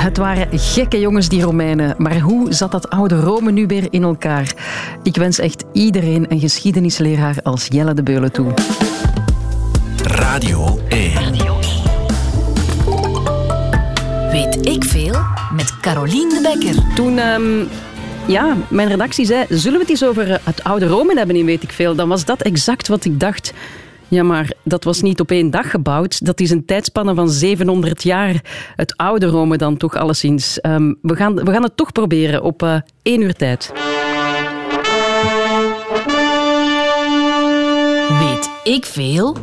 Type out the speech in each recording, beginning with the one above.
Het waren gekke jongens, die Romeinen. Maar hoe zat dat oude Rome nu weer in elkaar? Ik wens echt iedereen een geschiedenisleraar als Jelle de Beulen toe. Radio 1. Weet ik veel? Met Carolien de Bekker. Toen ehm, ja, mijn redactie zei, zullen we het eens over eh, het oude Rome hebben in Weet ik Veel? Dan was dat exact wat ik dacht. Ja, maar dat was niet op één dag gebouwd. Dat is een tijdspanne van 700 jaar. Het oude Rome dan toch alleszins. Um, we, gaan, we gaan het toch proberen op uh, één uur tijd. Weet ik veel?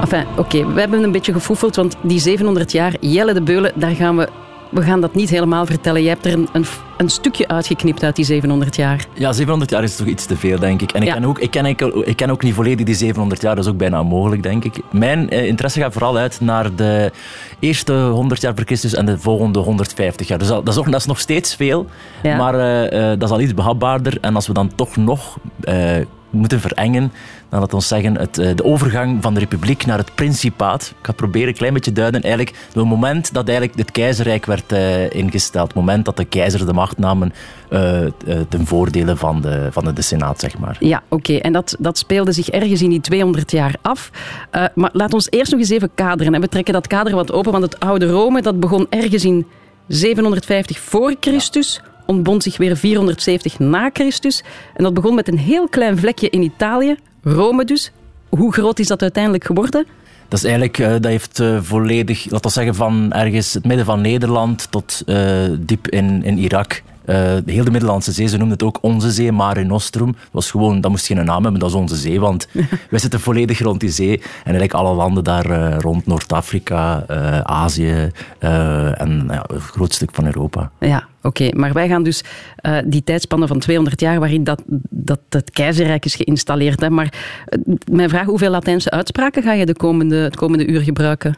Enfin, oké, we hebben een beetje gefoefeld, want die 700 jaar, Jelle de Beulen, daar gaan we we gaan dat niet helemaal vertellen. Je hebt er een, een, een, stukje uitgeknipt uit die 700 jaar. Ja, 700 jaar is toch iets te veel, denk ik. En ik, ken, ook, ik, ken, ik ken ook niet volledig die 700 jaar, dat is ook bijna onmogelijk, denk ik. Mijn eh, interesse gaat vooral uit naar de eerste 100 jaar voor Christus en de volgende 150 jaar. Dus dat, is, ook, dat is nog steeds veel, maar uh, uh, dat is al iets behapbaarder. En als we dan toch nog moeten verengen, dan laat ons zeggen het, eh, de overgang van de republiek naar het principaat. Ik ga proberen een klein beetje duiden. Eigenlijk het moment dat eigenlijk het keizerrijk werd uh, ingesteld. Het moment dat de keizer de macht namen uh, ten voordele van de, van de Senaat, zeg maar. Ja, oké. En dat, dat speelde zich ergens in die 200 jaar af. maar laat ons eerst nog eens even kaderen. En we trekken dat kader wat open, want het oude Rome dat begon ergens in 750 voor Christus ontbond zich weer 470 na Christus. En dat begon met een heel klein vlekje in Italië, Rome dus. Hoe groot is dat uiteindelijk geworden? Dat is eigenlijk, uh, dat heeft uh, volledig, laten we zeggen, van ergens het midden van Nederland tot uh, diep in, in Irak uh, heel de Middellandse Zee, ze noemden het ook onze zee, Mare Nostrum. Was gewoon, dat moest geen naam hebben, dat is onze zee, want wij zitten volledig rond die zee. En eigenlijk alle landen daar uh, rond Noord-Afrika, uh, Azië en een groot stuk van Europa. Ja, oké. Okay. Maar wij gaan dus die tijdspannen van 200 jaar, waarin dat, dat het keizerrijk is geïnstalleerd. Hè. Maar mijn vraag, hoeveel Latijnse uitspraken ga je de komende, het komende uur gebruiken?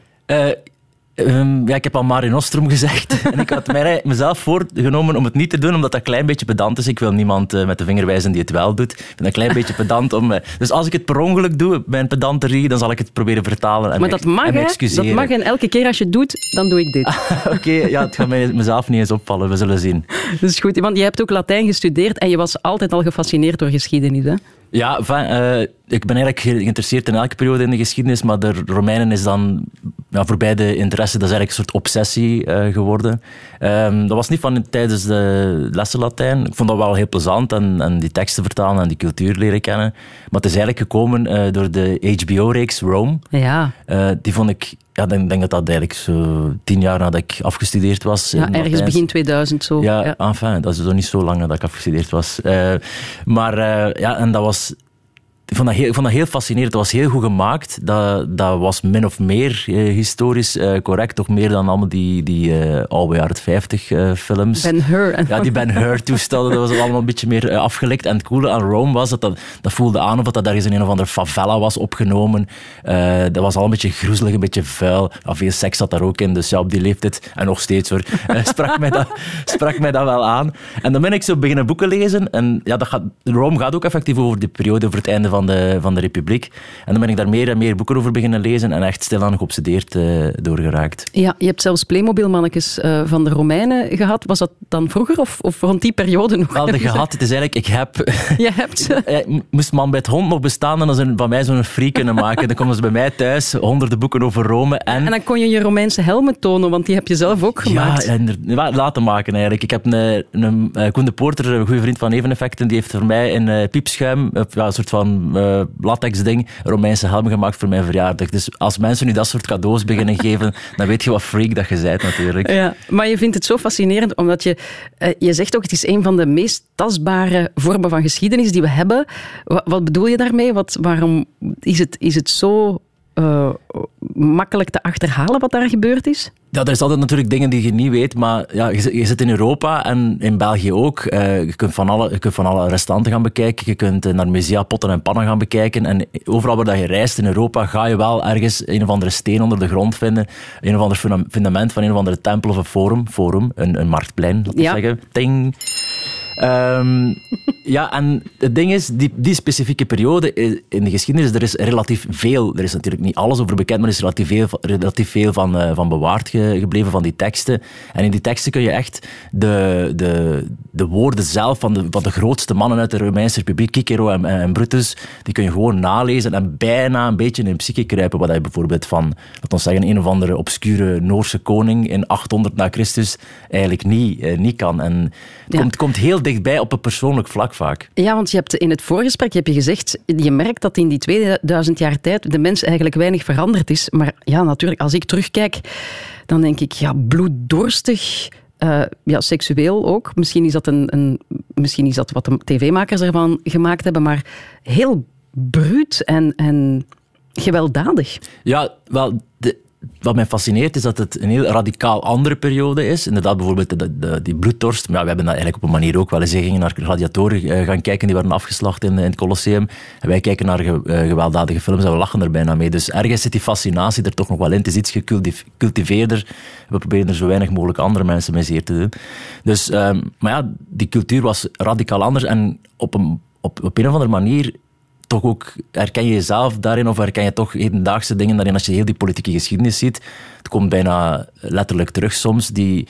Um, ja, ik heb al Mare Nostrum gezegd. en ik had mij, mezelf voorgenomen om het niet te doen, omdat dat een klein beetje pedant is. Ik wil niemand uh, met de vinger wijzen die het wel doet. Ik vind dat een klein beetje pedant. Om, uh, dus als ik het per ongeluk doe, mijn pedanterie, dan zal ik het proberen vertalen en Maar dat mag, en Dat mag en elke keer als je het doet, dan doe ik dit. Oké, okay, ja, het gaat mij, mezelf niet eens opvallen. We zullen zien. Dat is goed, want je hebt ook Latijn gestudeerd en je was altijd al gefascineerd door geschiedenis, hè? Ja, van, uh, ik ben eigenlijk geïnteresseerd in elke periode in de geschiedenis, maar de Romeinen is dan ja, voorbij de interesse, dat is eigenlijk een soort obsessie uh, geworden. Um, dat was niet van tijdens de lessen Latijn. Ik vond dat wel heel plezant en, en die teksten vertalen en die cultuur leren kennen. Maar het is eigenlijk gekomen uh, door de HBO-reeks Rome. Ja. die vond ik ja, ik denk, denk dat dat eigenlijk zo tien jaar nadat ik afgestudeerd was. Ja, ergens begin 2000 zo. Ja, ja, enfin, dat is nog niet zo lang nadat ik afgestudeerd was. Uh, maar uh, ja, en dat was ik vond, dat heel, ik vond dat heel fascinerend. Het was heel goed gemaakt. Dat, dat was min of meer uh, historisch uh, correct. Toch meer dan allemaal die, die uh, oude jaren 50 films. Ben-Hur. Ja, die Ben-Hur toestellen. Dat was allemaal een beetje meer afgelikt. En het coole aan Rome was dat dat, dat voelde aan of dat ergens in een of andere favela was opgenomen. dat was al een beetje groezelig, een beetje vuil. Ja, veel seks zat daar ook in. Dus ja, op die leeftijd, en nog steeds hoor, sprak, mij dat, sprak mij dat wel aan. En dan ben ik zo beginnen boeken lezen. En ja, dat gaat, Rome gaat ook effectief over die periode, over het einde van van de, van de Republiek. En dan ben ik daar meer en meer boeken over beginnen lezen en echt stilaan geobsedeerd uh, doorgeraakt. Ja, je hebt zelfs Playmobil-mannetjes uh, van de Romeinen gehad. Was dat dan vroeger of, of rond die periode nog? Wel, de gehad. Het is eigenlijk, ik heb... Je hebt ze? Moest man bij het hond nog bestaan, dan ze van mij zo'n free kunnen maken. Dan komen ze bij mij thuis, honderden boeken over Rome. En, en dan kon je je Romeinse helmen tonen, want die heb je zelf ook gemaakt. Ja, en, laten maken eigenlijk. Ik heb een, een, eh, Koen de Porter, een goede vriend van Eveneffecten, die heeft voor mij een piepschuim, een soort van uh, latex ding Romeinse helm gemaakt voor mijn verjaardag. Dus als mensen nu dat soort cadeaus beginnen geven, dan weet je wat freak dat je bent natuurlijk. Ja, maar je vindt het zo fascinerend, omdat je, uh, je zegt ook, het is een van de meest tastbare vormen van geschiedenis die we hebben. Wat, wat bedoel je daarmee? Wat, waarom is het, is het zo uh, makkelijk te achterhalen wat daar gebeurd is? Ja, er is altijd natuurlijk dingen die je niet weet, maar ja, je, je zit in Europa en in België ook. Uh, je, kunt van alle, je kunt van alle restauranten gaan bekijken, je kunt naar musea, potten en pannen gaan bekijken. En overal waar dat je reist in Europa ga je wel ergens een of andere steen onder de grond vinden. Een of ander fundament van een of andere tempel of een forum. forum een, een marktplein, laten we ja. zeggen. Ting. Ehm, ja, en het ding is, die, die specifieke periode in de geschiedenis, er is relatief veel, er is natuurlijk niet alles over bekend, maar er is relatief veel, relatief veel van, uh, van bewaard gebleven, van die teksten. En in die teksten kun je echt de, de, de woorden zelf van de, van de grootste mannen uit de Romeinse Republiek, Cicero en, en Brutus, die kun je gewoon nalezen en bijna een beetje in een psyche kruipen, wat hij bijvoorbeeld van, laten we zeggen, een of andere obscure Noorse koning in 800 na Christus eigenlijk niet, eh, niet kan. En het komt, komt heel dichtbij op een persoonlijk vlak vaak. Ja, want je hebt in het voorgesprek heb je gezegd, je merkt dat in die 2000 jaar tijd de mens eigenlijk weinig veranderd is. Maar ja, natuurlijk, als ik terugkijk, dan denk ik, ja, bloeddorstig, uh, ja, seksueel ook. Misschien is dat, een, een misschien is dat wat de tv-makers ervan gemaakt hebben, maar heel bruut en, en gewelddadig. Ja, wel, de, wat mij fascineert is dat het een heel radicaal andere periode is. Inderdaad, bijvoorbeeld de, die bloedtorst. Maar we hebben dat eigenlijk op een manier ook wel eens. gingen naar gladiatoren eh, gaan kijken, die werden afgeslacht in, het Colosseum. En wij kijken naar ge, uh, gewelddadige films en we lachen er bijna mee. Dus ergens zit die fascinatie er toch nog wel in. Het is iets gecultiveerder. We proberen er zo weinig mogelijk andere mensen mee zeer te doen. Dus, um, maar ja, die cultuur was radicaal anders. En op een, op, op een of andere manier toch ook, herken je jezelf daarin of herken je toch hedendaagse dingen daarin als je heel die politieke geschiedenis ziet? Het komt bijna letterlijk terug soms, die,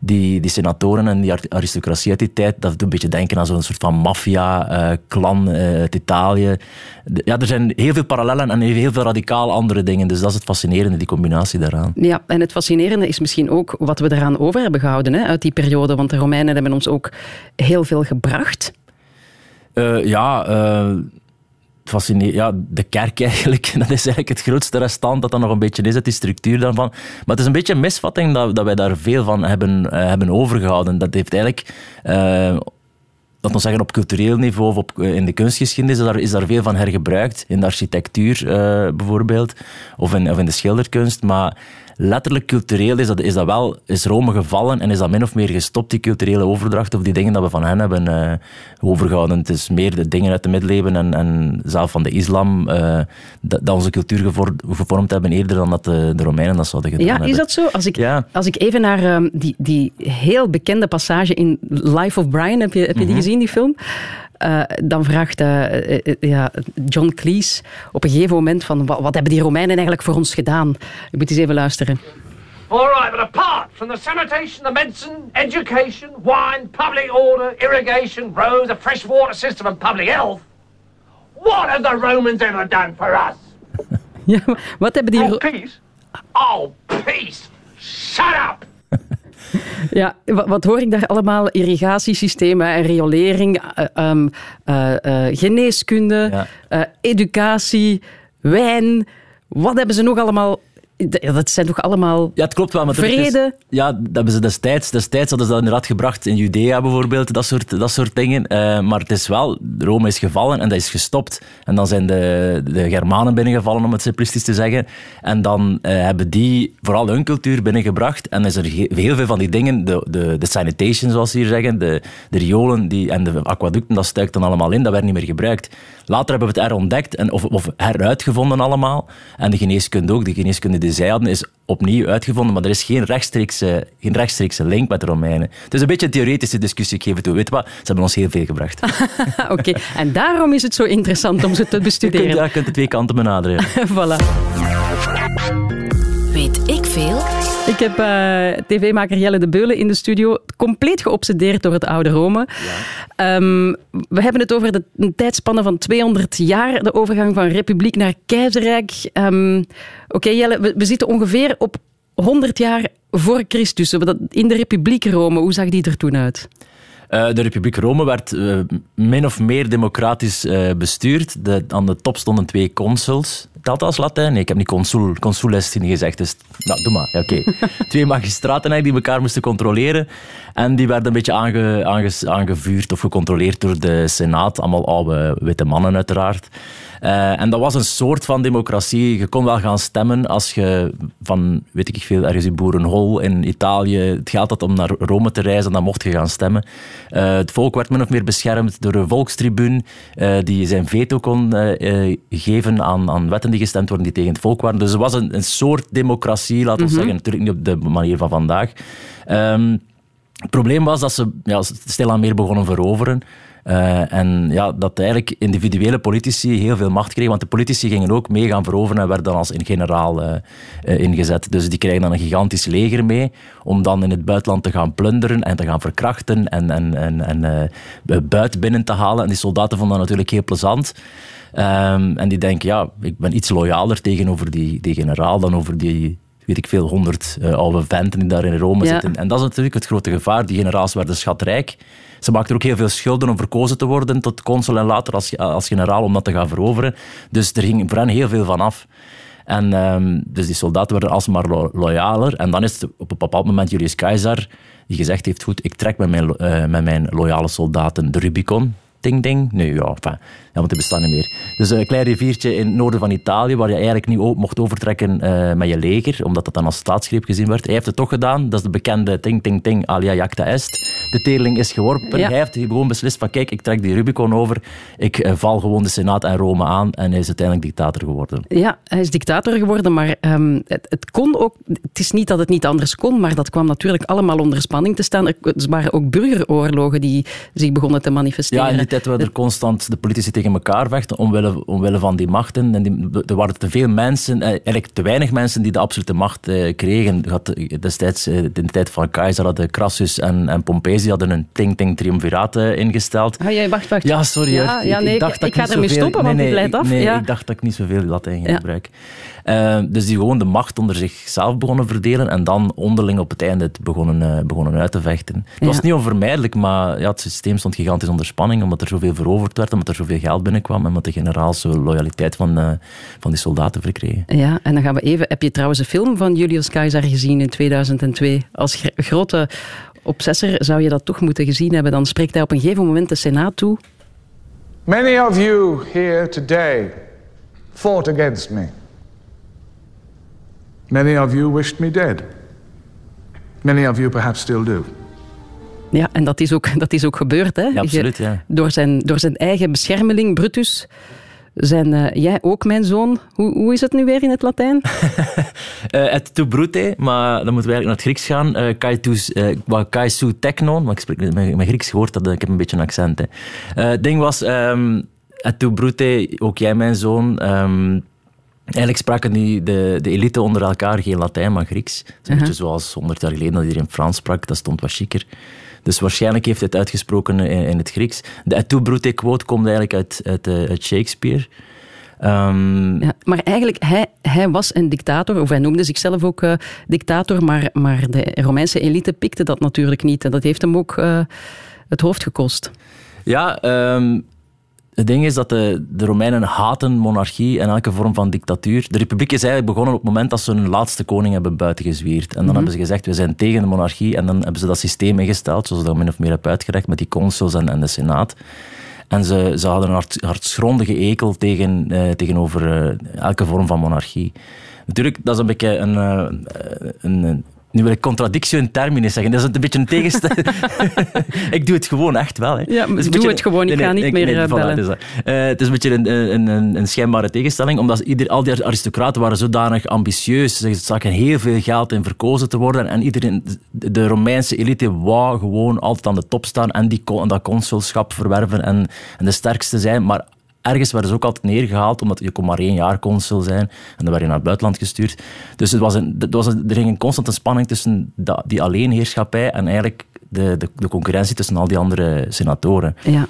die, die senatoren en die aristocratie uit die tijd, dat doet een beetje denken aan zo'n soort van maffia-clan uh, uit Italië. ja, er zijn heel veel parallellen en heel veel radicaal andere dingen, dus dat is het fascinerende, die combinatie daaraan. Ja, en het fascinerende is misschien ook wat we eraan over hebben gehouden hè, uit die periode, want de Romeinen hebben ons ook heel veel gebracht. Uh, ja, uh, fascineert. Ja, de kerk eigenlijk, dat is eigenlijk het grootste restant dat er nog een beetje is, die structuur daarvan. Maar het is een beetje een misvatting dat, dat wij daar veel van hebben, uh, hebben overgehouden. Dat heeft eigenlijk... Uh, dat we zeggen, op cultureel niveau of op, in de kunstgeschiedenis is daar, is daar veel van hergebruikt. In de architectuur uh, bijvoorbeeld, of in, of in de schilderkunst. Maar letterlijk cultureel is dat, is dat wel, is Rome gevallen en is dat min of meer gestopt, die culturele overdracht, of die dingen dat we van hen hebben uh, overgehouden. Het is meer de dingen uit de middeleeuwen en, en zelf van de islam uh, dat, dat, onze cultuur gevormd hebben eerder dan dat de, de Romeinen dat zouden gedaan ja, hebben. Ja, is dat zo? Als ik, ja. als ik even naar um, die, die heel bekende passage in Life of Brian, heb je, heb je die mm -hmm. gezien, die film? Uh, dan vraagt uh, uh, ja, John Cleese op een gegeven moment van wat, wat, hebben die Romeinen eigenlijk voor ons gedaan? Je moet eens even luisteren. All right, but apart from the sanitation, the medicine, education, wine, public order, irrigation, roads, a fresh water system and public health, what have the Romans ever done for us? ja, wat hebben die... Oh, peace? Oh, peace! Shut up! Ja, wat hoor ik daar allemaal? Irrigatiesystemen en riolering, uh, um, uh, uh, geneeskunde, ja. educatie, wijn. Wat hebben ze nog allemaal dat zijn toch allemaal ja, het klopt wel, maar vrede? Is, ja, dat hebben ze destijds. Destijds hadden ze dat inderdaad gebracht in Judea bijvoorbeeld, dat soort, dat soort dingen. Uh, maar het is wel, Rome is gevallen en dat is gestopt. En dan zijn de, de Germanen binnengevallen, om het simplistisch te zeggen. En dan uh, hebben die vooral hun cultuur binnengebracht. En is er heel veel van die dingen, de, de, de sanitation zoals ze hier zeggen, de, de riolen die, en de aquaducten, dat stuikt dan allemaal in, dat werd niet meer gebruikt. Later hebben we het herontdekt en, of, of heruitgevonden allemaal. En de geneeskunde ook. De geneeskunde die zij hadden is opnieuw uitgevonden, maar er is geen rechtstreekse, geen rechtstreekse link met de Romeinen. Het is een beetje een theoretische discussie, ik geef het toe. Weet wat? Ze hebben ons heel veel gebracht. Oké, en daarom is het zo interessant om ze te bestuderen. Je kunt, ja, je kunt de twee kanten benaderen. voilà. Weet ik veel? Ik heb uh, tv-maker Jelle de Beulen in de studio, compleet geobsedeerd door het oude Rome. Ja. Um, we hebben het over de een tijdspanne van 200 jaar, de overgang van republiek naar keizerrijk. Um, Oké okay, Jelle, we, we zitten ongeveer op 100 jaar voor Christus. In de republiek Rome, hoe zag die er toen uit? Uh, de Republiek Rome werd uh, min of meer democratisch uh, bestuurd. De, aan de top stonden twee consuls. Telt als Latijn? Nee, ik heb niet consul, consules gezegd. Dus, nou, doe maar. Ja, Oké. Okay. twee magistraten die elkaar moesten controleren. En die werden een beetje aange, aange, aangevuurd of gecontroleerd door de Senaat. Allemaal oude witte mannen, uiteraard. Uh, en dat was een soort van democratie. Je kon wel gaan stemmen als je van, weet ik veel, ergens in Boerenhol in Italië het geld had om naar Rome te reizen, dan mocht je gaan stemmen. Uh, het volk werd min of meer beschermd door een volkstribuun uh, die zijn veto kon geven aan, aan wetten die gestemd worden die tegen het volk waren. Dus het was een, een soort democratie, laten we mm -hmm. zeggen. Natuurlijk niet op de manier van vandaag. Um, Het probleem was dat ze ja, stilaan meer begonnen veroveren. Uh, en ja, dat eigenlijk individuele politici heel veel macht kregen, want de politici gingen ook mee gaan veroveren en werden dan als in generaal uh, uh, ingezet. Dus die krijgen dan een gigantisch leger mee om dan in het buitenland te gaan plunderen en te gaan verkrachten en, en, en, en buit binnen te halen. En die soldaten vonden dat natuurlijk heel plezant. Um, en die denken, ja, ik ben iets loyaler tegenover die, die generaal dan over die weet ik veel, honderd oude venten die daar in Rome ja. zitten. En dat is natuurlijk het grote gevaar. Die generaals werden schatrijk. Ze maakten ook heel veel schulden om verkozen te worden tot consul en later als, als generaal om dat te gaan veroveren. Dus er ging voor hen heel veel van af. En um, dus die soldaten werden alsmaar lo loyaler. En dan is het op een bepaald moment Julius Caesar die gezegd heeft, goed, ik trek met mijn, uh, met mijn loyale soldaten de Rubicon. Ding, ding. Nee, ja, enfin, ja, want die bestaan niet meer. Dus een klein riviertje in het noorden van Italië, waar je eigenlijk niet mocht overtrekken uh, met je leger, omdat dat dan als staatsgreep gezien werd. Hij heeft het toch gedaan. Dat is de bekende ting, ting, ting, alia jacta est. De teerling is geworpen. Hij heeft gewoon beslist van, kijk, ik trek die Rubicon over. Ik uh, val gewoon de Senaat en Rome aan. En hij is uiteindelijk dictator geworden. Ja, hij is dictator geworden, maar um, het, het, kon ook... Het is niet dat het niet anders kon, maar dat kwam natuurlijk allemaal onder spanning te staan. Er waren ook burgeroorlogen die zich begonnen te manifesteren. Ja, die tijd werden er constant de politici tegen elkaar vechten omwille, omwille van die machten. En die, er waren te veel mensen, eh, eigenlijk te weinig mensen die de absolute macht eh, kregen. Had, destijds, eh, in de tijd van Keizer hadden Crassus en, en Pompezi hadden een ting-ting triumviraat eh, ingesteld. Ah, jij wacht, wacht. Ja, sorry. Ja, ja, nee, ik, dacht ik, dat ik, ga ermee stoppen, nee, want het leidt af. Nee, ja. ik dacht dat ik niet zoveel Latijn ging gebruiken. Uh, dus die gewoon de macht onder zichzelf begonnen verdelen en dan onderling op het einde het begonnen, uh, begonnen uit te vechten. Het was niet onvermijdelijk, maar ja, het systeem stond gigantisch onder spanning omdat er zoveel veroverd werd, omdat er zoveel geld binnenkwam en omdat de generaal zo loyaliteit van, uh, van die soldaten verkregen. Ja, en dan gaan we even... Heb je trouwens een film van Julius Caesar gezien in 2002? Als grote obsessor zou je dat toch moeten gezien hebben. Dan spreekt hij op een gegeven moment de Senaat toe. Many of you here today fought against me. Many of you wished me dead. Many of you perhaps still do. Ja, en dat is ook, dat is ook gebeurd. Hè? Ja, absoluut, ja. Door, zijn, door zijn eigen beschermeling, Brutus. Zijn uh, jij ook mijn zoon? Hoe, hoe is het nu weer in het Latijn? uh, et tu brute, maar dan moeten we eigenlijk naar het Grieks gaan. Uh, kai, tu, uh, teknon, maar ik spreek met Grieks gehoord, dat, ik heb een beetje een accent. Het ding was, um, et tu brute, ook jij mijn zoon... Um, Eigenlijk spraken die, de, de elite onder elkaar geen Latijn, maar Grieks. Een uh -huh. beetje zoals 100 jaar geleden dat iedereen Frans sprak, dat stond wat chiquer. Dus waarschijnlijk heeft hij het uitgesproken in, in het Grieks. De et tu brute quote komt eigenlijk uit, uit, uit Shakespeare. Um, ja, maar eigenlijk, hij, hij was een dictator, of hij noemde zichzelf ook uh, dictator, maar, maar de Romeinse elite pikte dat natuurlijk niet. En dat heeft hem ook uh, het hoofd gekost. Ja, um, het ding is dat de, de Romeinen haten monarchie en elke vorm van dictatuur. De republiek is eigenlijk begonnen op het moment dat ze hun laatste koning hebben buitengezwierd. En dan mm -hmm. hebben ze gezegd, we zijn tegen de monarchie. En dan hebben ze dat systeem ingesteld, zoals ik dat min of meer heb uitgelegd, met die consuls en, en de senaat. En ze, ze hadden een hart, hartsgrondige ekel tegen, uh, tegenover uh, elke vorm van monarchie. Natuurlijk, dat is een beetje een, een, een nu wil ik contradictio in terminis zeggen. Dat is een beetje een tegenstelling. ik doe het gewoon echt wel. Hè. Ja, doe beetje... het gewoon. Ik nee, ga niet nee, meer nee, bellen. Voilà, uh, het is een beetje een, een, een, een schijnbare tegenstelling, omdat ieder, al die aristocraten waren zodanig ambitieus. Ze zagen heel veel geld in verkozen te worden. En iedereen, de Romeinse elite wou gewoon altijd aan de top staan en, die, en dat consulschap verwerven en, en de sterkste zijn. Maar ergens werden ze ook altijd neergehaald, omdat je kon maar één jaar consul zijn. En dan werd je naar het buitenland gestuurd. Dus het was een, het was een, er ging een constante spanning tussen die alleenheerschappij en eigenlijk de, de, de, concurrentie tussen al die andere senatoren. Ja,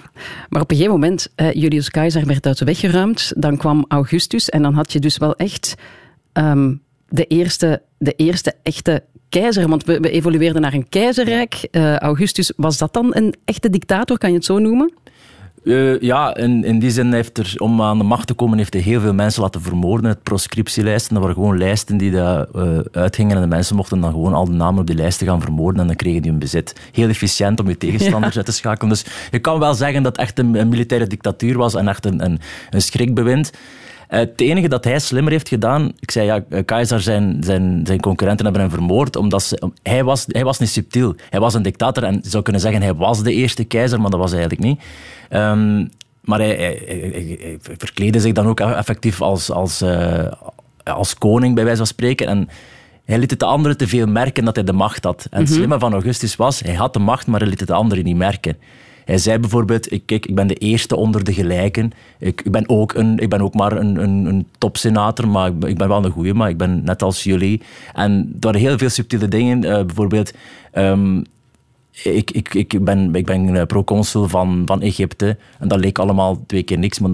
maar op een gegeven moment, uh, Julius Caesar werd uit de weg geruimd. Dan kwam Augustus en dan had je dus wel echt um, de, eerste, de eerste echte keizer. Want we, we evolueerden naar een keizerrijk. Uh, Augustus, was dat dan een echte dictator, kan je het zo noemen? Uh, ja, in, in die zin heeft er, om aan de macht te komen, heeft hij heel veel mensen laten vermoorden. Het proscriptielijsten, dat waren gewoon lijsten die daar uh, uitgingen en de mensen mochten dan gewoon al de namen op die lijsten gaan vermoorden en dan kregen die hun bezit. Heel efficiënt om je tegenstanders ja. uit te schakelen. Dus je kan wel zeggen dat het echt een, een militaire dictatuur was en echt een, een, een schrikbewind. Uh, het enige dat hij slimmer heeft gedaan, ik zei ja, Keizer zijn, zijn, zijn concurrenten hebben hem vermoord, omdat ze, hij, was, hij was niet subtiel. Hij was een dictator en je zou kunnen zeggen hij was de eerste keizer, maar dat was hij eigenlijk niet. Um, maar hij, hij, hij, hij, verkleedde zich dan ook effectief als, als, uh, als koning, bij wijze van spreken. En hij liet het de anderen te veel merken dat hij de macht had. En het slimme van Augustus was, hij had de macht, maar hij liet het de anderen niet merken. Hij zei bijvoorbeeld, ik, kijk, ik ben de eerste onder de gelijken. Ik, ik, ben, ook een, ik ben ook maar een, een, een topsenator, maar ik ben, wel een goeie, maar ik ben net als jullie. En waren heel veel subtiele dingen. eh, bijvoorbeeld, ehm, ik, ik, ik ben, ik ben eh, proconsul van, van Egypte. En dat leek allemaal twee keer niks. Maar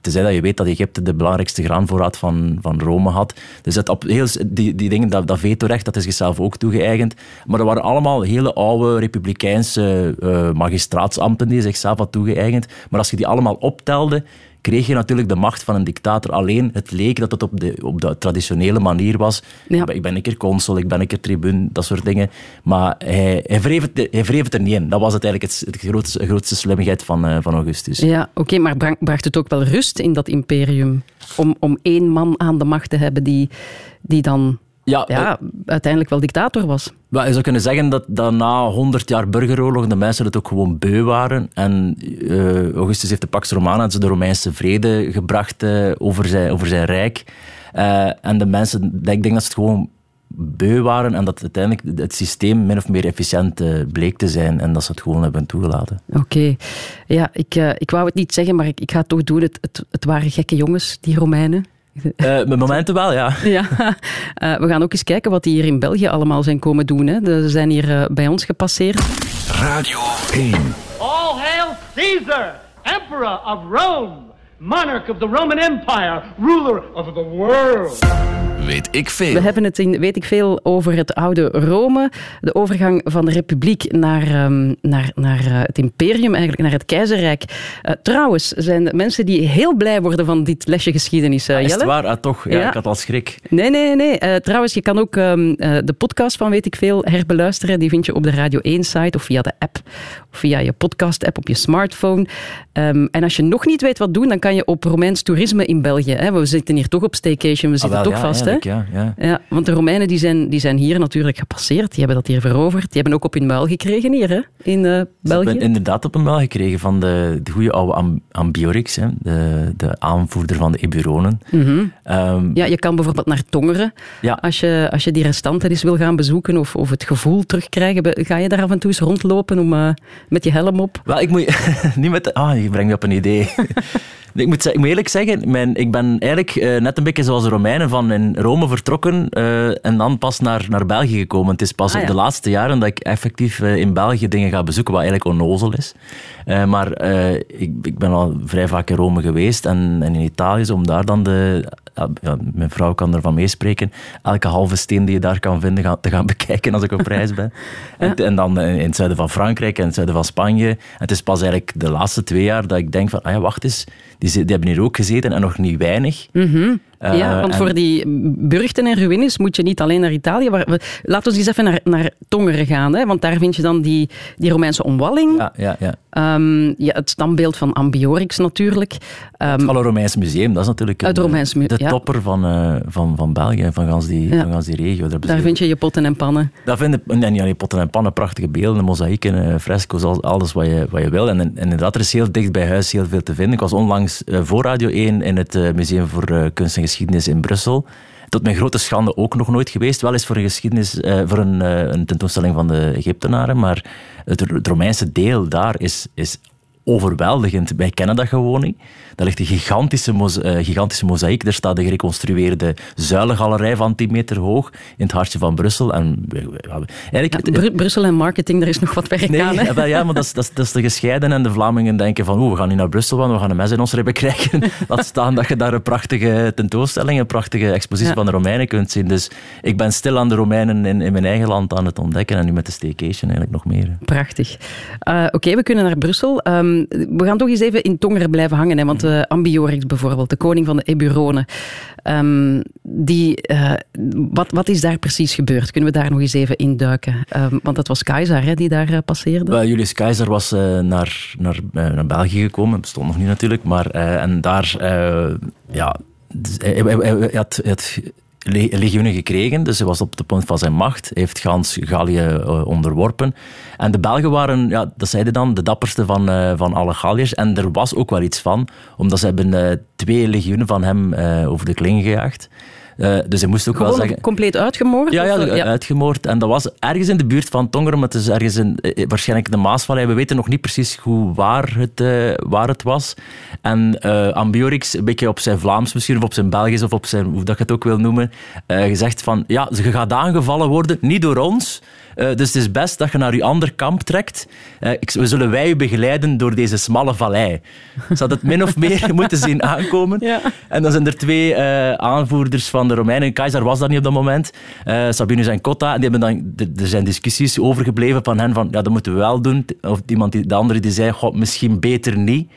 tenzij dat je weet dat Egypte de belangrijkste graanvoorraad van, van Rome had. Dus dat op heel, die, die dingen, dat, dat vetorecht, dat is zichzelf ook toegeëigend. Maar er waren allemaal hele oude republikeinse eh, magistraatsambten die zichzelf had toegeëigend. Maar als je die allemaal optelde, kreeg je natuurlijk de macht van een dictator. Alleen het leek dat het op de, op de traditionele manier was. Ja. Ik ben een keer consul, ik ben een keer tribuun, dat soort dingen. Maar hij, hij, wreef, het, hij wreef het er niet in. Dat was het eigenlijk het, het grootste, grootste slimmigheid van, eh, van Augustus. Ja, oké, maar brang- bracht het ook wel rust in dat imperium? Om, om één man aan de macht te hebben die, die dan Ja, ja, uiteindelijk wel dictator was. Maar je zou kunnen zeggen dat, dat na 100 jaar burgeroorlog de mensen het ook gewoon beu waren. En eh, Augustus heeft de Pax Romana, dus de Romeinse vrede, gebracht eh, over, zijn, over zijn rijk. Eh, en de mensen, ik denk dat ze het gewoon beu waren en dat uiteindelijk het systeem min of meer efficiënt bleek te zijn en dat ze het gewoon hebben toegelaten. Oké. Ja, ik, ik wou het niet zeggen, maar ik, ik ga het toch doen. Het, het, het waren gekke jongens, die Romeinen. Eh, met momenten wel, ja. Ja, Eh, we gaan ook eens kijken wat die hier in België allemaal zijn komen doen. Hè. Ze zijn hier eh, bij ons gepasseerd. Radio 1. All hail Caesar, Emperor of Rome, monarch of the Roman Empire, ruler of the world. Weet ik We veel. hebben het in weet ik veel over het oude Rome, de overgang van de republiek naar, ehm, naar, naar eh, het imperium, eigenlijk naar het keizerrijk. Eh, trouwens, zijn mensen die heel blij worden van dit lesje geschiedenis, eh, Is het waar? Ah, toch? Ja, Ja. ik had al schrik. Nee, nee, nee. Eh, trouwens, je kan ook ehm, eh, de podcast van Weet ik Veel herbeluisteren. Die vind je op de Radio 1-site of via de app. Of via je podcast-app op je smartphone. Ehm, en als je nog niet weet wat doen, dan kan je op Romeins toerisme in België. Hè. We zitten hier toch op staycation, we zitten Ah, wel, toch ja, vast. Hè? Ja, ja. Ja, want de Romeinen die zijn, die zijn hier natuurlijk gepasseerd. Die hebben dat hier veroverd. Die hebben ook op hun muil gekregen hier hè, in eh, Ik België. ben inderdaad op een mail gekregen van de, de goede oude Am- Ambiorix, hè, de, de aanvoerder van de Eburonen. Ehm, Ja, je kan bijvoorbeeld naar Tongeren. Als, je, als je die restanten eens wil gaan bezoeken of, of het gevoel terugkrijgen, ga je daar af en toe eens rondlopen om, eh, met je helm op? Wel, ik moet... niet met ah, je brengt me op een idee. ik, moet, ze- ik moet eerlijk zeggen, mijn, ik ben eigenlijk eh, net een beetje zoals de Romeinen van in Rome vertrokken eh, en dan pas naar, naar België gekomen. Het is pas Ah, op ja. de laatste jaren dat ik effectief eh, in België dingen ga bezoeken, wat eigenlijk onnozel is. Maar ik, ik ben al vrij vaak in Rome geweest en, en in Italië, om daar dan de... ja, ja, mijn vrouw kan ervan meespreken. Elke halve steen die je daar kan vinden, gaan, te gaan bekijken als ik op reis ben. En, en dan in het zuiden van Frankrijk en in het zuiden van Spanje. En het is pas eigenlijk de laatste twee jaar dat ik denk van, ah ja, wacht eens, die, die hebben hier ook gezeten en nog niet weinig. Eh, ja, want en- voor die burchten en ruïnes moet je niet alleen naar Italië. Maar laten we eens even naar, naar Tongeren gaan, hè, want daar vind je dan die, die Romeinse omwalling. Ja, ja, ja. Ehm, ja, het standbeeld van Ambiorix natuurlijk. Ehm, Het Alle Romeins Museum, dat is natuurlijk Het Romeins Mu- de ja. topper van, eh, van, van België en van gans die, Ja. van gans die regio. Daar, daar vind je je potten en pannen. Daar en niet alleen potten en pannen, prachtige beelden, mozaïeken, eh, fresco's, al- alles wat je, wat je wil. En, en inderdaad, er is heel dicht bij huis heel veel te vinden. Ik was onlangs eh, voor Radio 1 in het eh, Museum voor eh, Kunst en Geschiedenis in Brussel. Tot mijn grote schande ook nog nooit geweest. Wel eens voor een, geschiedenis, eh, voor een, eh, een tentoonstelling van de Egyptenaren, maar het, het Romeinse deel daar is, is overweldigend. Wij kennen dat gewoon niet. Daar ligt een gigantische, moza- eh, gigantische mozaïek. Er staat een gereconstrueerde zuilengalerij van 10 meter hoog in het hartje van Brussel. En eigenlijk, Ja, Brussel en marketing, daar is nog wat werk Nee, aan. Hè? ja, wel, ja, maar dat is, dat, is, dat is de gescheiden en de Vlamingen denken van oeh, we gaan niet naar Brussel, want we gaan een mes in ons ribben krijgen. Laat staan dat je daar een prachtige tentoonstelling, een prachtige expositie Ja. van de Romeinen kunt zien. Dus ik ben stil aan de Romeinen in, in mijn eigen land aan het ontdekken en nu met de staycation eigenlijk nog meer. Prachtig. Eh, Oké, we kunnen naar Brussel. Ehm, we gaan toch eens even in Tongeren blijven hangen. Hè, want eh, Ambiorix bijvoorbeeld, de koning van de Eburonen. ehm, die, eh, wat, wat is daar precies gebeurd? Kunnen we daar nog eens even induiken? Ehm, want dat was Keizer hè, die daar eh, passeerde. Wel, Julius Keizer was eh, naar, naar, naar België gekomen, bestond nog niet natuurlijk, maar en daar, ja, dus hij, hij- had, hij had le- legioenen gekregen, dus hij was op de punt van zijn macht. Heeft gans Gallië eh, onderworpen. En de Belgen waren, ja, dat zeiden dan, de dapperste van, eh, van alle Galliërs. En er was ook wel iets van, omdat ze hebben eh, twee legioenen van hem over de kling gejaagd. Eh, dus hij moest ook wel zeggen... compleet uitgemoord? Ja, ja, eh, uitgemoord. En dat was ergens in de buurt van Tongeren, maar het is ergens in, eh, waarschijnlijk de Maasvallei. We weten nog niet precies hoe, waar, het, eh, waar het was. En Ambiorix, een beetje op zijn Vlaams misschien, of op zijn Belgisch, of op zijn, hoe dat je het ook wil noemen, gezegd van, ja, je gaat aangevallen worden, niet door ons, eh, dus het is best dat je naar je ander kamp trekt. Eh, ik, we zullen wij u begeleiden door deze smalle vallei. Ze hadden het min of meer moeten zien aankomen. Ja. En dan zijn er twee eh, aanvoerders van de Romeinen. Keizer was dat niet op dat moment. Sabinus en Cotta. En die hebben dan, er zijn discussies overgebleven van hen van ja, dat moeten we wel doen. Of iemand die, de andere die zei, "Goh, misschien beter niet.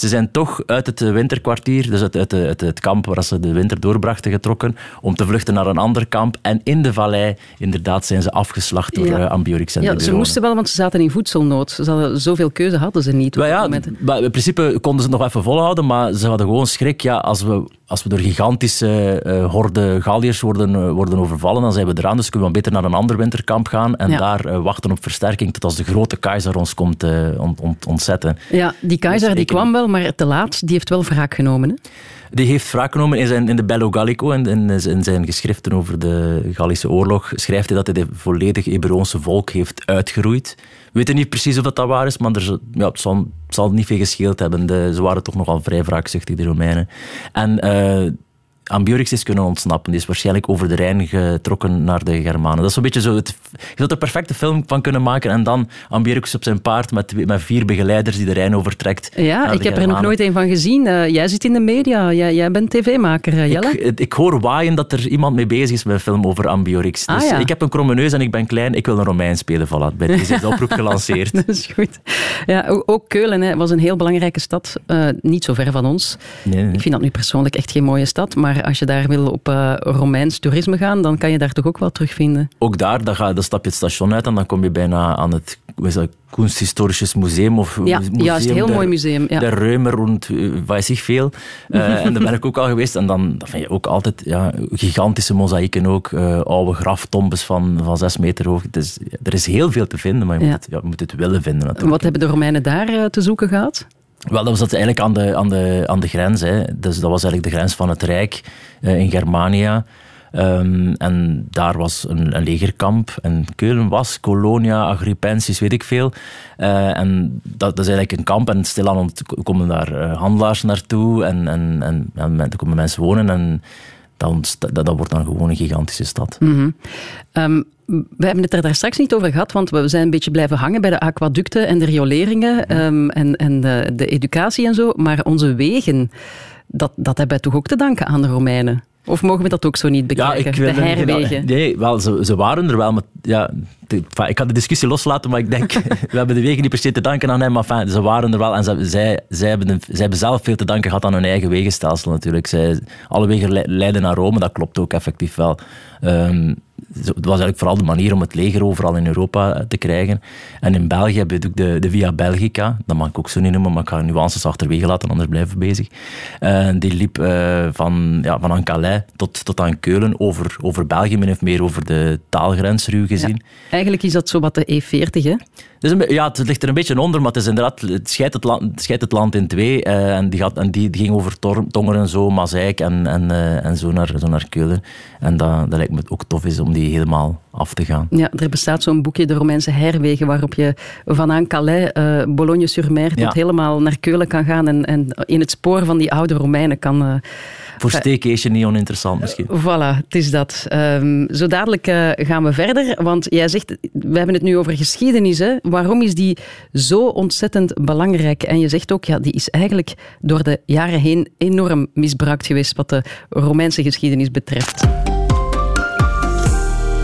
Ze zijn toch uit het eh, winterkwartier, dus uit, uit, de- uit het kamp waar ze de winter doorbrachten, getrokken om te vluchten naar een ander kamp. En in de vallei, inderdaad, zijn ze afgeslacht door Ja. eh, Ambiorix en de Ja, ze moesten wel, want ze zaten in voedselnood. Ze hadden, zoveel keuze hadden ze niet. op Maar ja, maar in principe konden ze het nog even volhouden, maar ze hadden gewoon schrik. Ja, als, we, als we door gigantische eh horden Galliërs worden, eh, worden overvallen, dan zijn we eraan. Dus kunnen we beter naar een ander winterkamp gaan en Ja. daar eh, wachten op versterking tot als de grote keizer ons komt ont- ont- ontzetten. Ja, die keizer die kwam wel, maar te laat. Die heeft wel wraak genomen. Hè? Die heeft wraak genomen in, zijn, in de Bello Gallico en in, in zijn geschriften over de Gallische oorlog. Schrijft hij dat hij de volledig Eburoonse volk heeft uitgeroeid. We weten niet precies of dat, dat waar is, maar er, ja, het, zal, niet veel gescheeld hebben. De, ze waren toch nogal vrij wraakzuchtig, de Romeinen. En eh Ambiorix is kunnen ontsnappen. Die is waarschijnlijk over de Rijn getrokken naar de Germanen. Dat is zo'n beetje zo... Het, je zou er een perfecte film van kunnen maken en dan Ambiorix op zijn paard met, met vier begeleiders die de Rijn overtrekt. Ja, ik heb er nog nooit een van gezien. Eh, jij zit in de media. Jij, jij bent tv-maker, eh, Jelle. Ik, ik hoor waaien dat er iemand mee bezig is met een film over Ambiorix. Ah, Dus ja. ik heb een kromme neus en ik ben klein. Ik wil een Romein spelen. Voilà, bij deze oproep gelanceerd. Dat is goed. Ja, ook Keulen hè, was een heel belangrijke stad. eh, niet zo ver van ons. Nee, nee. Ik vind dat nu persoonlijk echt geen mooie stad. Maar als je daar wil op eh, Romeins toerisme gaan, dan kan je daar toch ook wel terugvinden. Ook daar, dan, ga, dan stap je het station uit en dan kom je bijna aan het dat, Kunsthistorisches Museum. Of Ja, museum juist. Heel der- mooi museum. Ja. Der Reumer rond, uh, weet ik veel. Eh, en daar ben ik ook al geweest. En dan, dan vind je ook altijd ja, gigantische mozaïeken ook. eh, oude graftombes van, van zes meter hoog. Is, er is heel veel te vinden, maar je, Ja. moet, het, ja, je moet het willen vinden natuurlijk. Wat hebben de Romeinen daar eh, te zoeken gehad? Wel, dat was eigenlijk aan de, aan de, aan de grens. Hè. Dus dat was eigenlijk de grens van het Rijk eh, in Germania. Ehm, en daar was een, een legerkamp. En Keulen was Colonia Agrippensis, weet ik veel. Eh, en dat, dat is eigenlijk een kamp. En stilaan komen daar eh, handelaars naartoe. En, en, en, en komen mensen wonen. En dat, dat, wordt dan gewoon een gigantische stad. Ehm, we hebben het er daar straks niet over gehad, want we zijn een beetje blijven hangen bij de aquaducten en de rioleringen ehm, en, en de, de educatie en zo. Maar onze wegen, dat, dat hebben wij toch ook te danken aan de Romeinen? Of mogen we dat ook zo niet bekijken? de er herwegen. Nee, wel, ze, ze waren er wel. Maar, ja, de- ik kan de discussie loslaten, maar ik denk, we hebben de wegen niet per se te danken aan hem. Maar ze waren er wel en ze, zij, zij, hebben, zij hebben zelf veel te danken gehad aan hun eigen wegenstelsel natuurlijk. Zij, alle wegen le- leiden naar Rome, dat klopt ook effectief wel. Zo- het was eigenlijk vooral de manier om het leger overal in Europa eh, te krijgen. En in België heb je ook de, de Via Belgica, dat mag ik ook zo niet noemen, maar ik ga nuances achterwege laten, anders blijven we bezig. Eh, die liep eh, van, ja, van aan Calais tot, tot aan Keulen over, over België, min of meer over de taalgrens ruw gezien. Eigenlijk is dat zo wat de E40, hè? Dus een, ja, het ligt er een beetje onder, maar het, is inderdaad, het, scheidt, het, land, het scheidt het land in twee. en die, gaat, en die, ging over Tongeren, zo, Mazeik en, en, en zo, naar, zo naar Keulen. En dat, dat lijkt me ook tof is om die helemaal af te gaan. Ja, er bestaat zo'n boekje, De Romeinse Herwegen, waarop je vanaan Calais, eh Bologne-sur-Mer, tot Ja. helemaal naar Keulen kan gaan en, en in het spoor van die oude Romeinen kan... eh, Voor staycation niet oninteressant misschien. Voilà, het is dat. Ehm, zo dadelijk eh, gaan we verder, want jij zegt, we hebben het nu over geschiedenis. Hè? Waarom is die zo ontzettend belangrijk? En je zegt ook, ja, die is eigenlijk door de jaren heen enorm misbruikt geweest wat de Romeinse geschiedenis betreft.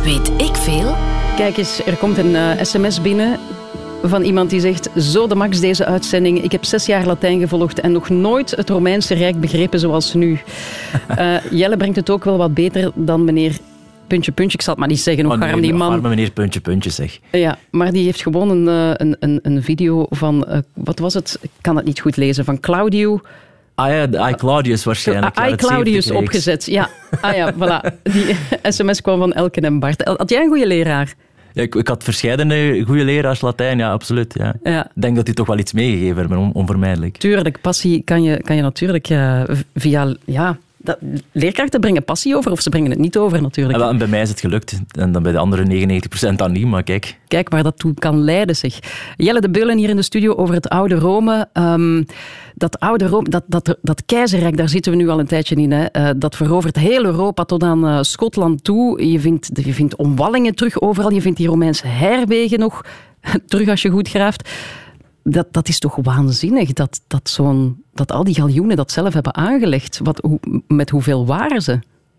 Weet ik veel? Kijk eens, er komt een eh, sms binnen van iemand die zegt, zo de max deze uitzending. Ik heb zes jaar Latijn gevolgd en nog nooit het Romeinse Rijk begrepen zoals nu. Eh, Jelle brengt het ook wel wat beter dan meneer Puntje Puntje. Ik zal het maar niet zeggen, hoe Oh, nee, arm die man. arme meneer Puntje Puntje zeg. Ja, maar die heeft gewoon een, eh, een, een, een video van, eh, wat was het? Ik kan het niet goed lezen. Van Claudio. Ah ja, de I Claudius waarschijnlijk. Ja, dat Claudius 70 reeks. opgezet. Ja, ah ja, voilà. Die sms kwam van Elken en Bart. Had jij een goede leraar? Ja, ik, ik had verschillende goede leraars Latijn, ja, absoluut. Ja. Ja. Ik denk dat die toch wel iets meegegeven hebben, on- onvermijdelijk. Tuurlijk, passie kan je, kan je natuurlijk eh, via ja, dat, leerkrachten brengen passie over of ze brengen het niet over natuurlijk. En, bij mij is het gelukt. En dan bij de andere 99% dan niet, maar kijk. Kijk waar dat toe kan leiden, zeg. Jelle de Beulen hier in de studio over het oude Rome. Ehm, dat oude Rome, dat, dat, dat keizerrijk, daar zitten we nu al een tijdje in. Hè. Eh, dat verovert heel Europa tot aan eh, Schotland toe. Je vindt, je vindt omwallingen terug overal. Je vindt die Romeinse herwegen nog terug als je goed graaft. Dat, dat is toch waanzinnig dat, dat, zo'n, dat al die galjoenen dat zelf hebben aangelegd. Wat, hoe, met hoeveel waren ze?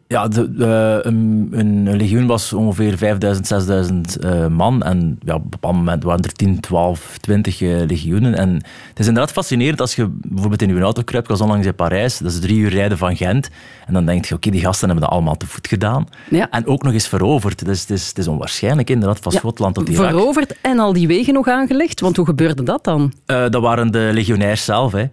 Ja, de, de, een, een, legioen was ongeveer 5000, 6000 uh, man. En ja, op een bepaald moment waren er 10, 12, 20 uh, legioenen. En het is inderdaad fascinerend als je bijvoorbeeld in je auto kruipt. Ik was onlangs in Parijs, dat is drie uur rijden van Gent. En dan denk je, oké, die gasten hebben dat allemaal te voet gedaan. Ja. En ook nog eens veroverd. Dus het is, het is onwaarschijnlijk inderdaad, van Ja, Schotland tot Irak. Veroverd en al die wegen nog aangelegd? Want hoe gebeurde dat dan? Eh, dat waren de legionairs zelf. Hè.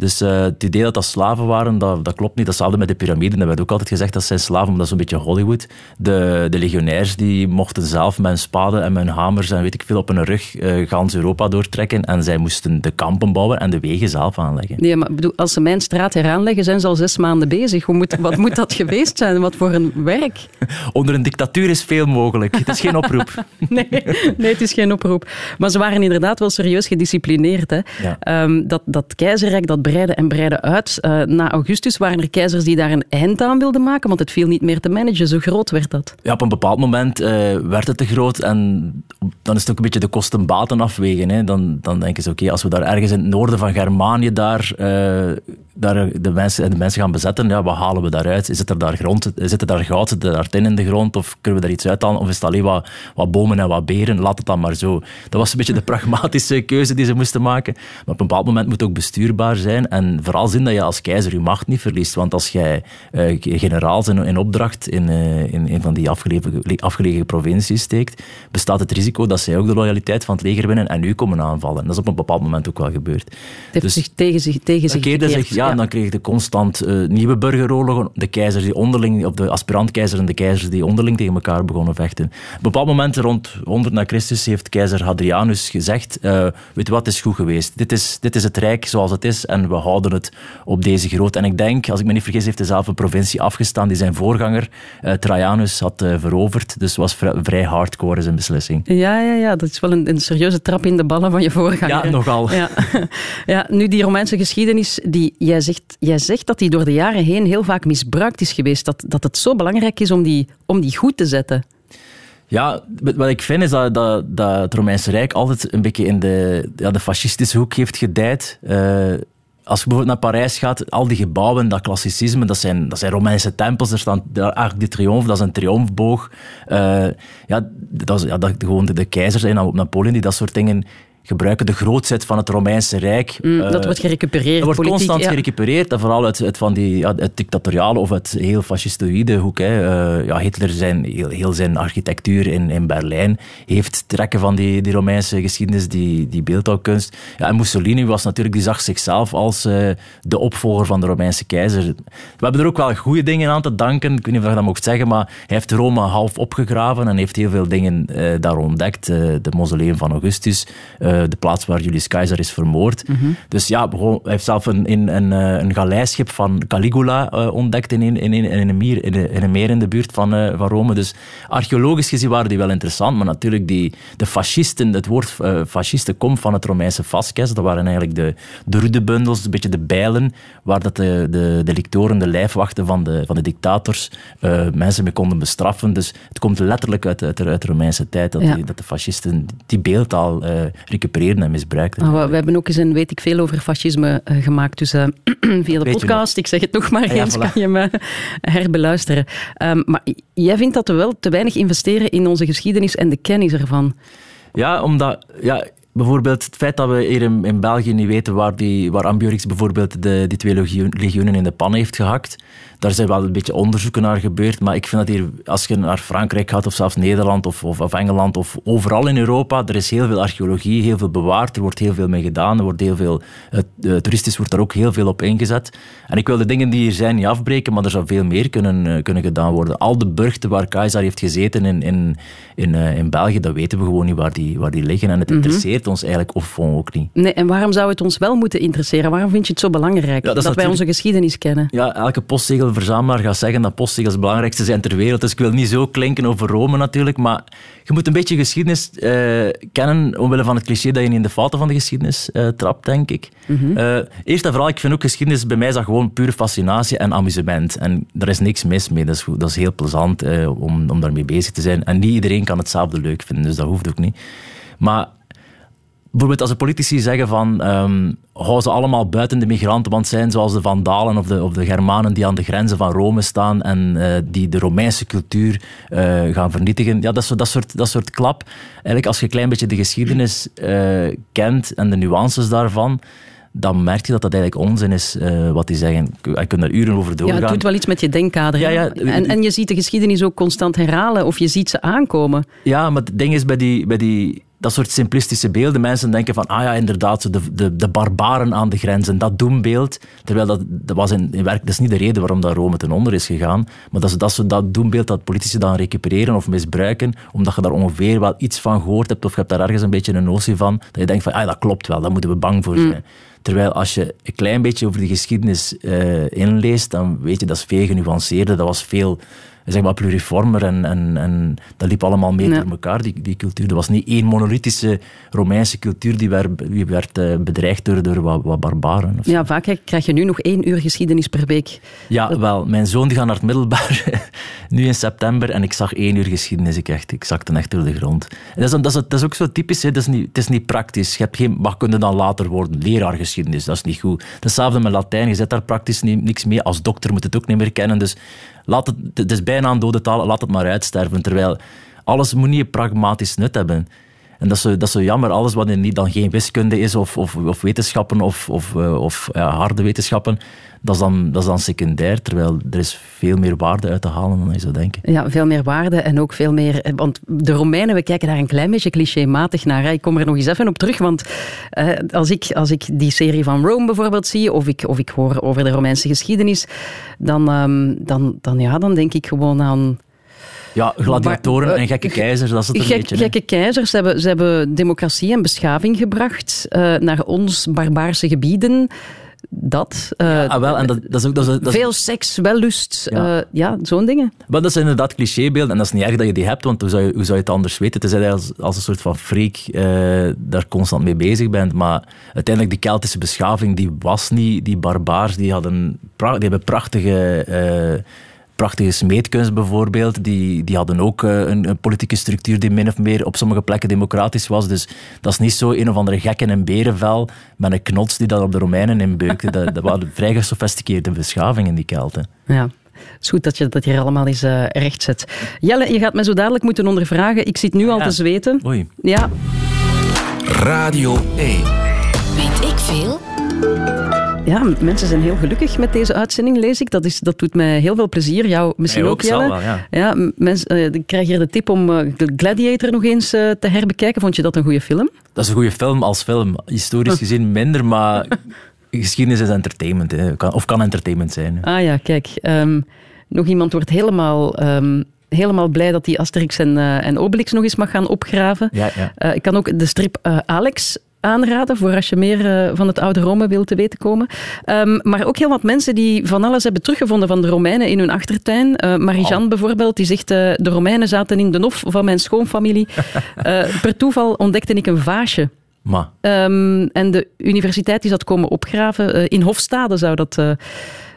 Dus eh, het idee dat dat slaven waren, dat, dat klopt niet. Datzelfde met de piramiden. Er werd ook altijd gezegd dat zijn slaven, maar dat is een beetje Hollywood. De, de legionairs die mochten zelf met hun spaden en met hun hamers en weet ik veel op hun rug uh, gans Europa doortrekken. En zij moesten de kampen bouwen en de wegen zelf aanleggen. Nee, maar bedoel, als ze mijn straat heraanleggen, zijn ze al zes maanden bezig. Hoe moet, wat moet dat geweest zijn? Wat voor een werk? Onder een dictatuur is veel mogelijk. Het is geen oproep. Nee, nee, het is geen oproep. Maar ze waren inderdaad wel serieus gedisciplineerd. Hè? Ja. Ehm, dat, dat keizerrijk, dat breidde en breidde uit. Uh, na Augustus waren er keizers die daar een eind aan wilden maken, want het viel niet meer te managen. Zo groot werd dat. Ja, op een bepaald moment uh, werd het te groot en dan is het ook een beetje de kosten-baten afwegen. Hè. Dan, dan denken ze, oké, als we daar ergens in het noorden van Germanië daar, uh, daar de, mensen, de mensen gaan bezetten, ja, wat halen we daaruit? Het er daar grond? Zit daar goud? Zit daar tin in de grond? Of kunnen we daar iets uithalen? Of is het alleen wat, wat bomen en wat beren? Laat het dan maar zo. Dat was een beetje de pragmatische keuze die ze moesten maken. Maar op een bepaald moment moet het ook bestuurbaar zijn en vooral zin dat je als keizer je macht niet verliest. Want als jij uh, generaals in, opdracht in, uh, in een van die afgelegen, afgelegen provincies steekt, bestaat het risico dat zij ook de loyaliteit van het leger winnen en u komen aanvallen. Dat is op een bepaald moment ook wel gebeurd. Het heeft dus zich tegen zich, tegen zich keerde gekeerd, zich, ja, ja, en dan kreeg je constant uh, nieuwe burgeroorlogen. De keizers die onderling, of de aspirant-keizers en de keizers die onderling tegen elkaar begonnen vechten. Op een bepaald moment, rond 100 na Christus, heeft keizer Hadrianus gezegd, weet je wat, is goed geweest. Dit is, dit is het rijk zoals het is en we houden het op deze grootte. En ik denk, als ik me niet vergis, heeft hij zelf een provincie afgestaan die zijn voorganger uh, Trajanus had uh, veroverd. Dus was vri vrij hardcore zijn beslissing. Ja, ja, ja, dat is wel een, een, serieuze trap in de ballen van je voorganger. Ja, nogal. Ja. ja, nu die Romeinse geschiedenis, die, jij, zegt, jij zegt dat die door de jaren heen heel vaak misbruikt is geweest. Dat, dat het zo belangrijk is om die, om die goed te zetten. Ja, wat ik vind is dat, dat, dat het Romeinse Rijk altijd een beetje in de, ja, de fascistische hoek heeft gedijd. Uh, als je bijvoorbeeld naar Parijs gaat, al die gebouwen, dat klassicisme, dat zijn, dat zijn Romeinse tempels. Er staat de Arc de Triomphe, dat is een triomfboog. Uh, ja, dat is ja, dat, gewoon de, keizers en op Napoleon die dat soort dingen gebruiken. De grootheid van het Romeinse Rijk. Mm, dat uh, wordt gerecupereerd. Dat wordt politiek, constant ja. gerecupereerd. En vooral uit, uit van die, ja, het dictatoriale of het heel fascistoïde hoek. Hè. Uh, ja, Hitler, zijn, heel, heel, zijn architectuur in, in Berlijn, heeft trekken van die, die Romeinse geschiedenis, die, die beeldhouwkunst. Ja, en Mussolini was natuurlijk, die zag zichzelf als uh, de opvolger van de Romeinse keizer. We hebben er ook wel goede dingen aan te danken. Ik weet niet of je dat mocht zeggen, maar hij heeft Rome half opgegraven en heeft heel veel dingen daar ontdekt. de mausoleum van Augustus, de plaats waar Julius Caesar is vermoord. Mhm. Mm -hmm. Dus ja, hij heeft zelf een, een, een, een galeischip van Caligula uh, ontdekt in een, in, in, een meer, in, een, in een meer in de buurt van, uh, van Rome. Dus archeologisch gezien waren die wel interessant, maar natuurlijk die, de fascisten, het woord uh, fascisten komt van het Romeinse fasces. Dat waren eigenlijk de, de rudebundels, een beetje de bijlen, waar dat de, de, de lictoren, de lijfwachten van de, van de dictators, mensen mee konden bestraffen. Dus het komt letterlijk uit, uit, uit de Romeinse tijd dat, Ja. die, dat de fascisten die beeldtaal recupereren en misbruikten. Maar we, hebben ook eens een weet ik veel over fascisme uh, gemaakt. Dus uh, via de Weet podcast, ik zeg het nog maar Ah, ja, eens, voilà. kan je me herbeluisteren. Um, maar jij vindt dat we wel te weinig investeren in onze geschiedenis en de kennis ervan. Ja, omdat... Ja, bijvoorbeeld het feit dat we hier in, in België niet weten waar, die, waar Ambiorix bijvoorbeeld de, die twee legio- legioenen in de pan heeft gehakt. Daar zijn wel een beetje onderzoeken naar gebeurd, maar ik vind dat hier, als je naar Frankrijk gaat of zelfs Nederland of, of, of Engeland of overal in Europa, er is heel veel archeologie, heel veel bewaard, er wordt heel veel mee gedaan, er wordt heel veel, uh, toeristisch wordt daar ook heel veel op ingezet. En ik wil de dingen die hier zijn niet afbreken, maar er zou veel meer kunnen, uh, kunnen gedaan worden. Al de burchten waar Keizer heeft gezeten in, in, in, uh, in België, dat weten we gewoon niet waar die, waar die liggen. En het mm -hmm. interesseert ons eigenlijk of ook niet. Nee, en waarom zou het ons wel moeten interesseren? Waarom vind je het zo belangrijk dat dat, is wij natuurlijk- onze geschiedenis kennen? Ja, elke postzegelverzamelaar gaat zeggen dat postzegels het belangrijkste zijn ter wereld. Dus ik wil niet zo klinken over Rome natuurlijk, maar je moet een beetje geschiedenis eh, kennen omwille van het cliché dat je niet in de fouten van de geschiedenis eh, trapt, denk ik. Eh, eerst en vooral, ik vind ook geschiedenis bij mij is dat gewoon pure fascinatie en amusement. En daar is niks mis mee. Dat is, dat is heel plezant om, om daarmee bezig te zijn. En niet iedereen kan hetzelfde leuk vinden, dus dat hoeft ook niet. Maar bijvoorbeeld als de politici zeggen van um, hou ze allemaal buiten de migrantenband zijn, zoals de Vandalen of de, of de Germanen die aan de grenzen van Rome staan en uh, die de Romeinse cultuur uh, gaan vernietigen. Ja, dat, dat, soort, dat soort klap. Eigenlijk als je een klein beetje de geschiedenis uh, kent en de nuances daarvan, dan merk je dat dat eigenlijk onzin is uh, wat die zeggen. Je kunt daar uren over doorgaan. Ja, het doet wel iets met je denkkader. Ja, ja. En, en je ziet de geschiedenis ook constant herhalen of je ziet ze aankomen. Ja, maar het ding is bij die... Bij die dat soort simplistische beelden. Mensen denken van, ah ja, inderdaad, de, de, de barbaren aan de grenzen, dat doembeeld. Terwijl dat, dat was in, in werk, dat is niet de reden waarom dat Rome ten onder is gegaan. Maar dat is dat, dat doembeeld dat politici dan recupereren of misbruiken, omdat je daar ongeveer wel iets van gehoord hebt of je hebt daar ergens een beetje een notie van, dat je denkt van, ah dat klopt wel, daar moeten we bang voor zijn. Mm. Terwijl als je een klein beetje over die geschiedenis uh, inleest, dan weet je dat is veel genuanceerder, dat was veel zeg maar pluriformer en, en, en dat liep allemaal mee ja. door elkaar, die, die cultuur. Er was niet één monolithische Romeinse cultuur die werd, die werd uh, bedreigd door, door wat, wat barbaren. Ja, vaak krijg je nu nog één uur geschiedenis per week. Ja, dat... wel. Mijn zoon die gaat naar het middelbaar nu in september en ik zag één uur geschiedenis. Ik, echt, ik zakte echt door de grond. En dat, is, dat, is, dat is ook zo typisch, hè. Dat, is niet, het is niet praktisch. Je hebt geen, wat kun je dan later worden? Leraar dat is niet goed. Hetzelfde met Latijn, je zet daar praktisch niet, niks mee. Als dokter moet het ook niet meer kennen, dus laat het, het is bijna een dode taal, laat het maar uitsterven. Terwijl alles moet niet pragmatisch nut hebben. En dat zo, dat zo jammer, alles wat niet dan geen wiskunde is of, of, of wetenschappen of, of, uh, of harde wetenschappen, dat is, dan, dat is dan secundair, terwijl er is veel meer waarde uit te halen dan je zou denken. Ja, veel meer waarde en ook veel meer... Want de Romeinen, we kijken daar een klein beetje clichématig naar. Ik kom er nog eens even op terug, want uh, als, ik, als ik die serie van Rome bijvoorbeeld zie, of ik, of ik hoor over de Romeinse geschiedenis, dan, um, dan, dan, ja, dan denk ik gewoon aan... Ja, gladiatoren maar, uh, en gekke keizers, dat is het een gek, beetje. Gekke hè? keizers, ze hebben, ze hebben democratie en beschaving gebracht uh, naar ons barbaarse gebieden. Dat. Uh, ja, ah, wel, en dat, dat is ook, dat is, dat is, veel seks, wellust, ja, ja zo'n dingen. Maar dat zijn inderdaad clichébeelden en dat is niet erg dat je die hebt, want hoe zou je, hoe zou je het anders weten? Het is dat je als, als een soort van freak daar constant mee bezig bent, maar uiteindelijk die Keltische beschaving, die was niet, die barbaars, die, hadden, die hebben prachtige prachtige smeedkunst bijvoorbeeld. Die, die hadden ook uh, een, een, politieke structuur die min of meer op sommige plekken democratisch was. Dus dat is niet zo een of andere gek in een berenvel met een knots die dat op de Romeinen inbeukte. dat, dat waren vrij gesofisticeerde beschavingen, die Kelten. Ja. Het is goed dat je dat hier allemaal eens uh, recht zet. Jelle, je gaat mij zo dadelijk moeten ondervragen. Ik zit nu al ja. te zweten. Oei. Ja. Radio 1. Weet ik veel? Ja, mensen zijn heel gelukkig met deze uitzending, lees ik. Dat, is, dat doet mij heel veel plezier. Jou misschien ook, Jelle. wel, ja. ja mens, uh, ik krijg hier de tip om uh, Gladiator nog eens uh, te herbekijken. Vond je dat een goede film? Dat is een goede film als film. Historisch gezien minder, maar geschiedenis is entertainment. Hè. Of kan entertainment zijn. Hè. Ah ja, kijk. Um, nog iemand wordt helemaal... Um, helemaal blij dat die Asterix en, uh, en Obelix nog eens mag gaan opgraven. Ja, ja. Uh, ik kan ook de strip uh, Alex aanraden voor als je meer uh, van het oude Rome wilt te weten komen. Um, maar ook heel wat mensen die van alles hebben teruggevonden van de Romeinen in hun achtertuin. Uh, Marie-Jeanne oh. bijvoorbeeld, die zegt uh, de Romeinen zaten in de nof van mijn schoonfamilie. per toeval ontdekte ik een vaasje. Ma. Um, en de universiteit is dat komen opgraven. in Hofstade zou dat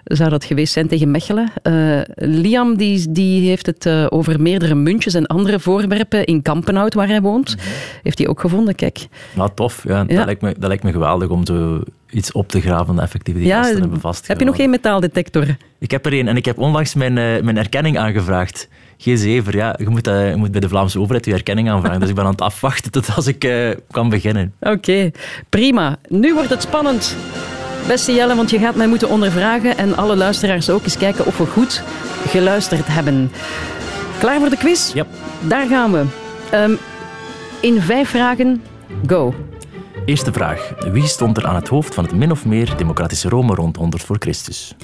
zou dat geweest zijn tegen Mechelen. Uh, Liam die, die heeft het uh, over meerdere muntjes en andere voorwerpen in Kampenhout, waar hij woont. Mm-hmm. Heeft hij ook gevonden, kijk. Nou, tof. Ja, ja. Dat, lijkt me, dat lijkt me geweldig om zo iets op te graven dat effectief die ja, gasten hebben vastgehouden. Heb je nog geen metaaldetector? Ik heb er een en ik heb onlangs mijn, uh, mijn erkenning aangevraagd. G7, ja. Je moet, je moet bij de Vlaamse overheid je erkenning aanvragen. dus ik ben aan het afwachten tot als ik kan beginnen. Oké, okay. prima. Nu wordt het spannend. Beste Jelle, want je gaat mij moeten ondervragen en alle luisteraars ook eens kijken of we goed geluisterd hebben. Klaar voor de quiz? Ja. Daar gaan we. Um, in vijf vragen, go. Eerste vraag. Wie stond er aan het hoofd van het min of meer democratische Rome rond 100 voor Christus?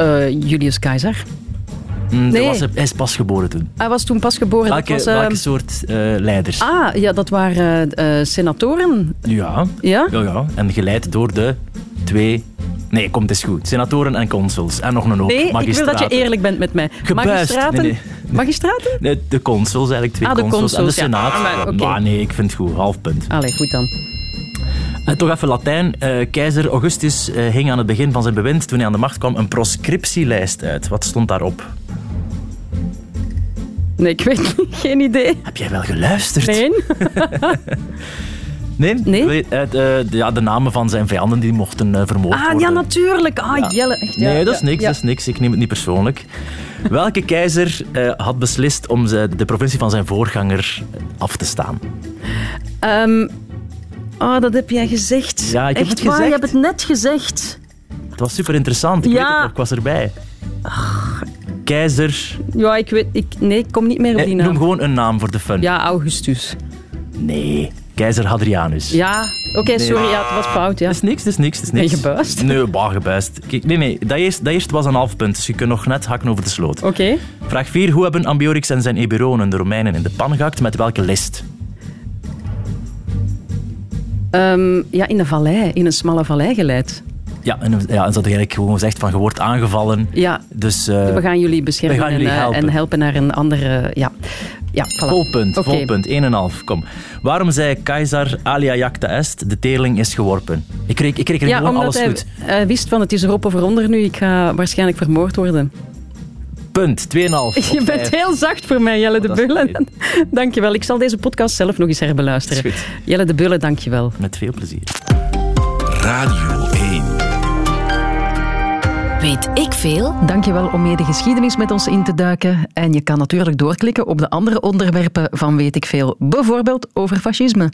Uh, Julius Caesar. Mm, er Nee. was, hij is pas geboren toen. Hij was toen pas geboren. Welke, was, eh, welke soort eh, leiders? Ah, ja, dat waren eh, senatoren. Ja. Ja? ja, ja. En geleid door de twee... Nee, komt eens goed. Senatoren en consuls. En nog een hoop Nee, ik wil dat je eerlijk bent met mij. Gebuist. Magistraten? Nee, Magistraten? Nee, de consuls eigenlijk, twee Ah, de consuls. en de ja. senaat. Maar, nee, ik vind het goed. Half punt. Allee, goed dan. En toch even Latijn. Eh, keizer Augustus eh, hing aan het begin van zijn bewind, toen hij aan de macht kwam, een proscriptielijst uit. Wat stond daarop? Nee, ik weet niet. Geen idee. Heb jij wel geluisterd? Nee? Nee? Nee? Eh, de, ja, de namen van zijn vijanden die mochten eh, vermoord Ah, worden. ja, natuurlijk. Ah, Ja. Jelle. Echt, ja, Nee, dat is niks, dat is niks. Ik neem het niet persoonlijk. Welke keizer eh, had beslist om de provincie van zijn voorganger af te staan? Oh, dat heb jij gezegd. Ja, ik heb Echt het waar, gezegd. je hebt het net gezegd. Het was super interessant. Ik weet het ik was erbij. Keizer... Ja, ik weet... Ik, nee, ik kom niet meer op die noem naam. gewoon een naam voor de fun. Ja, Augustus. Nee, keizer Hadrianus. Ja, oké, sorry. Ja, het was fout, ja. Dat is niks, dat is niks, dat is Ben je niks. gebuist? Nee, bah, gebuist. Kijk, nee, nee, dat eerst, dat eerst was een half punt, dus je kunt nog net hakken over de sloot. Oké. Vraag 4. Hoe hebben Ambiorix en zijn Eburonen de Romeinen in de pan gehakt? Met welke list? Ehm, ja, in een vallei. In een smalle vallei geleid. Ja, en, ja, en ze hadden eigenlijk gewoon gezegd van je wordt aangevallen. Ja, Dus eh we gaan jullie beschermen gaan jullie en, eh, helpen. en helpen naar een andere... Ja, ja voilà. vol punt, vol punt. 1,5. Kom. Waarom zei keizer alia jacta est, de teerling is geworpen? Ik kreeg, ik kreeg er Ja, gewoon alles hij, goed. hij wist van het is erop of eronder nu. Ik ga waarschijnlijk vermoord worden. Punt, 2,5. op Je bent heel zacht voor mij, Jelle de Oh, is Bullen. Dankjewel. Ik zal deze podcast zelf nog eens herbeluisteren. Is goed. Jelle de Bullen, dankjewel. Met veel plezier. Radio 1. Weet ik veel? Dankjewel om mee de geschiedenis met ons in te duiken. En je kan natuurlijk doorklikken op de andere onderwerpen van Weet ik Veel. Bijvoorbeeld over fascisme.